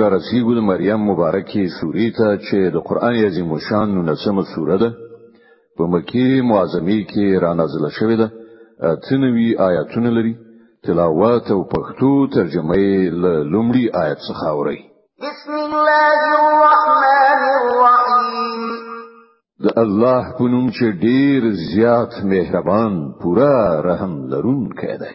را رسیږو د مریم مبارکې سورې ته چې د قران عظیم شان نو نسمه سوره ده په مکی معظمه کې را نازله شوې ده تنوي آیاتونه لري تلاوت او پښتو ترجمه یې له لومړي آیت څخه اوري بسم الله الرحمن الرحیم د الله په نوم چې ډیر زیات مهربان پورا رحم لرونکی دی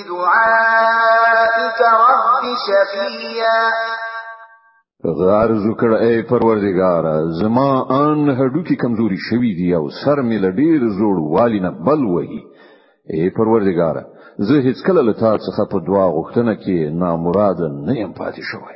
دعائك رب شقيا غار ذکر اے پروردگار زما ان هډو کی کمزوري شوی دی او سر می لډیر زوړ والی نه بل وهی اے پروردگار زه هیڅ کله له تا څخه په دعا غوښتنه کې نامراد نه یم پاتې شوی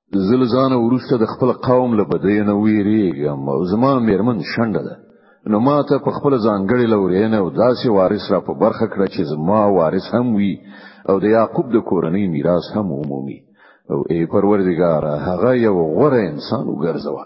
زه له ځانه وروسته د خپل قوم له بدۍ نه ویریږم او زما میرمن شنډه ده نو ما ته په خپل ځانګړي لورینه او داسې وارث را په برخه کړه چې زما وارث هم وي او د یعقوب د کورنۍ میراث هم ومومي او ای پروردګار هغه یو غوره انسان وګرځوه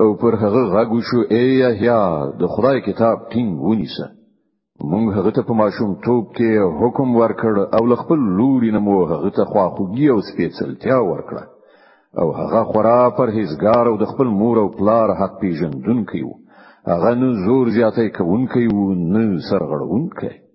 او پر هغه غږ شو ای یحیی د خدای کتاب ټینګ ونیسه مونږ هغه ته په ماشوم توپ کې حکم ورکړ او لخپل لوري نه مو هغه ته خواخوږي او سپېڅلتیا ورکړه او هغه خورا پرهیزګار او د خپل مور او پلار حق پیژندونکی وو هغه نه زور زیاتې کوونکی وو نه سرغړونکی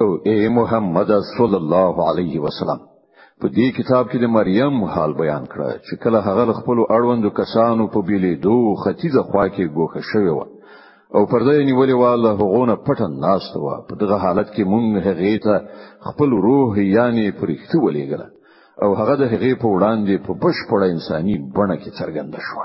او اے محمد صلی الله علیه وسلم په دې کتاب کې د مریم حال بیان کړه چې کله هغه خپل اړوند کسانو په بیلې دوه ختیځه خوا کې ګوښه شوی و او پرده یې نیولې و له هغونه پټه ناست و په دغه حالت کې مونږ هغه ته خپل روح یعنی پرښتو ولېګل او هغه د هغه په وړاندې په بشپړه انساني بڼه کې څرګند شو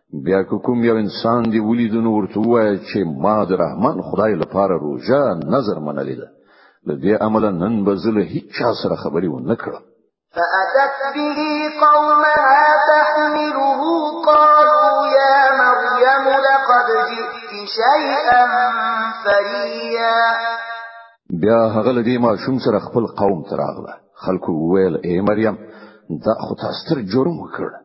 بیا کوم یو انسان دی ولیدنو ورته وای چې ما د رحمان خدای لپاره روزه نظر منلې ده له دې امله نن به زه له هیڅ چا سره خبرې و نه کړم فأتت به قومها تحمله قالوا يا مريم لقد جئت شيئا فريا بیا هغه لدی ماشوم سره خپل قوم تراغله خلکو ویل اے مریم دا خو تاسو تر جرم وکړ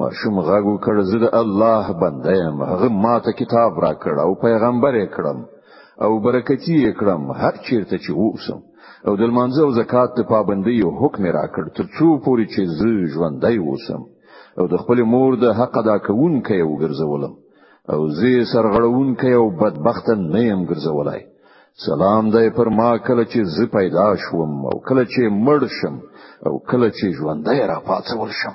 ماشوم غږ وکړ زه د الله بنده یم هغه ماته کتاب راکړ او پیغمبر یې کړم او برکتی یې کړم هر چیرته چې اوسم او د لمانځه او زکات د پابندۍ حکم راکړ تر څو پورې چې زه ژوندی اوسم او د خپل مور د حق ادا کوونکی وګرځولم او زه سرغړونکی او بدبخت نه یم ګرځولای سلام دی پر ما کله چې زه پیدا شوم او کله چې مړ شم او کله چې ژوندی را پاتول شم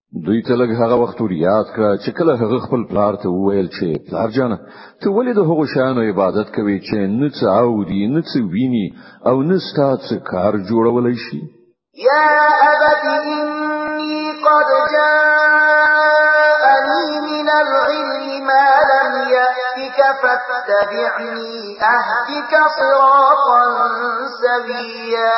دوی ته لږ هغه وخت ور یاد کړه چې کله هغه خپل پلار ته وویل چې پلار جان ته ولې د هغو شانو عبادت کوي چې نه څه اوري نه څه ویني او نه ستاسو کار جوړولای شي یا ابت انی قد جاءنی من العلم ما لم یأتک فاتبعنی اهدک صراطا سویا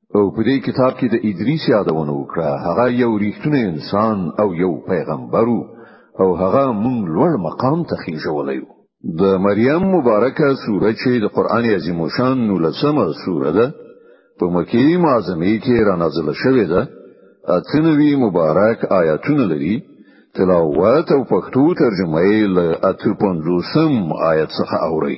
او په دې کتاب کې د ادریس یادونه وکړه هغه یو ریښتونی انسان او یو پیغمبر او هغه مونږ لوړ مقام ته خېژولای یو د مریم مبارکه سوره چې د قران عظیم شان نولسمه سوره ده په مکی معظمه کې را نازل شوې ده اتنوي مبارک آیاتونه لري تلاوت او پښتو ترجمه یې له 350 آیت څخه اوري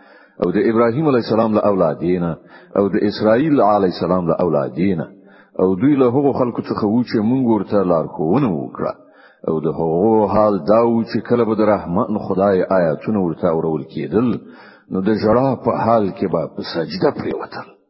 او د ابراهیم علی السلام له اولادینه او د اسرائیل علی السلام له اولادینه او دوی له هغو خلکو څخه وو چې مونږ ورته لارښوونه وکړه او د هغو حال دا و چې کله به د رحمان خدای آیاتونه ورته اورول کېدل نو د جړا په حال کې به په سجده پریوتل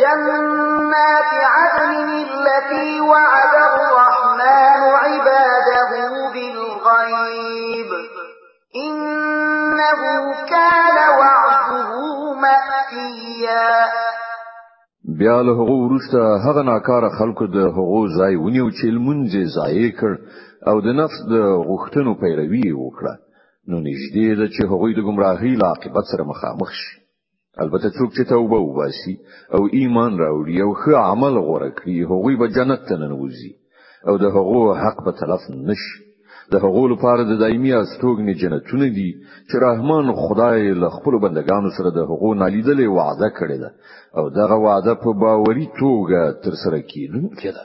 جنات عدن التي وعد الرحمن عباده بالغيب إنه كان وعده مأتيا بیا له هغه وروسته هغه ناکاره خلکو د هغو ځای ونیو چې لمونځ یې ضایع کړ او د نفس د غوښتنو پیروي وکړه نو نږدې ده چې هغوی د ګمراهۍ له عاقبت سره مخامخ شي البته څوک چې توبه وباسي او ایمان راوړي او ښه عمل غوړه کړي هغوی به جنت ته ننوځي او د هغو حق په طرف نشي د هغو لپاره د دایمي استوګنې جنتونه دي چې رحمان خدای له خپل بندگانو سره د هغو نالیدلې وعده کړې ده او دغه وعده په باوري توګه تر سره کیدونکې ده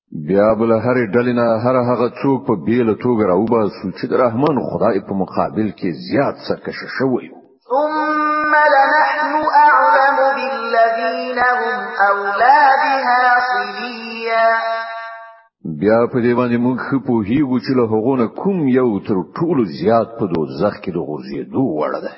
بیا بل هر ډلې نه هر هغه څوک په بیل توګه راوباسو چې د رحمان خدای په مقابل کې زیات سرکش شوی ثم لنحن اعلم بالذین هم اولا بها صلیا بیا په دې باندې موږ په هیو چې له هغونه کوم یو تر ټولو زیات په دوزخ کې د غورځېدو وړ دی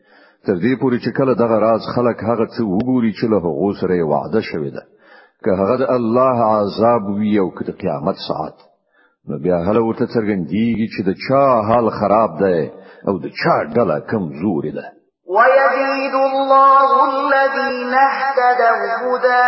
تر دې پورې چې کله دغه راز خلک هغه څه وګوري چې له هغه سره وعده شوې ده که هغه د الله عذاب وی او که د قیامت ساعت نو بیا هله ورته څرګندېږي چې د چا حال خراب دی او د چا ډله کمزورې ده ويزيد الله الذين اهتدوا هدى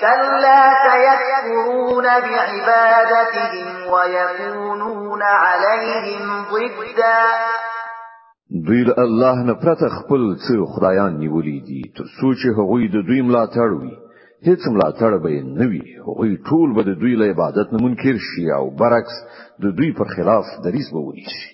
كلا سيكفرون بعبادتهم ويكونون عليهم ضدا دوی له الله نه پرته خپل څه خدایان نیولې دي تر څو چې هغوی د دوی ملاتړ وي هیڅ ملاتړ به نه وي هغوی ټول به د دوی له عبادت نه منکر شي او برعکس د دوی پر خلاف دریس به ونیسي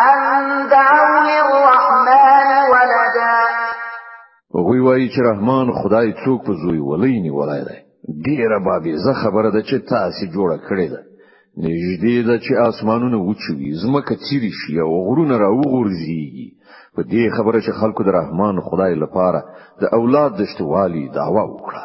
ان دعوا للرحمن ولدا غوی وای چې رحمان خدای څوک په زوی ولې نیولای دی ډیره بابي زه خبره ده چې تاسو جوړه کړې ده نږدې ده چې اسمانونه وچوي زمکه چیرې شي او غرونه راوغورځيږي په دې خبره چې خلکو د رحمان خدای لپاره د اولاد دشتوالي دعوا وکړه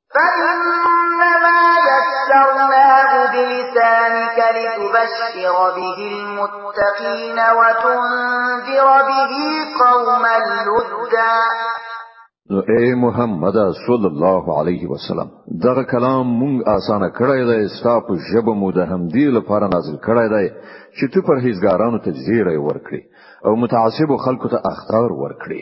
فإنما يسرناه بلسانك لتبشر به المتقين وتنذر به قوما لدا نو اے محمد صلی الله علیه وسلم دغه کلام مونږ آسانه کړی دی ستاسو په ژبه مو د همدی لپاره نازل کړی دی چې ته پر هیڅګارانو ته زیری ورکړي او متعصب خلکو ته اختار ورکړي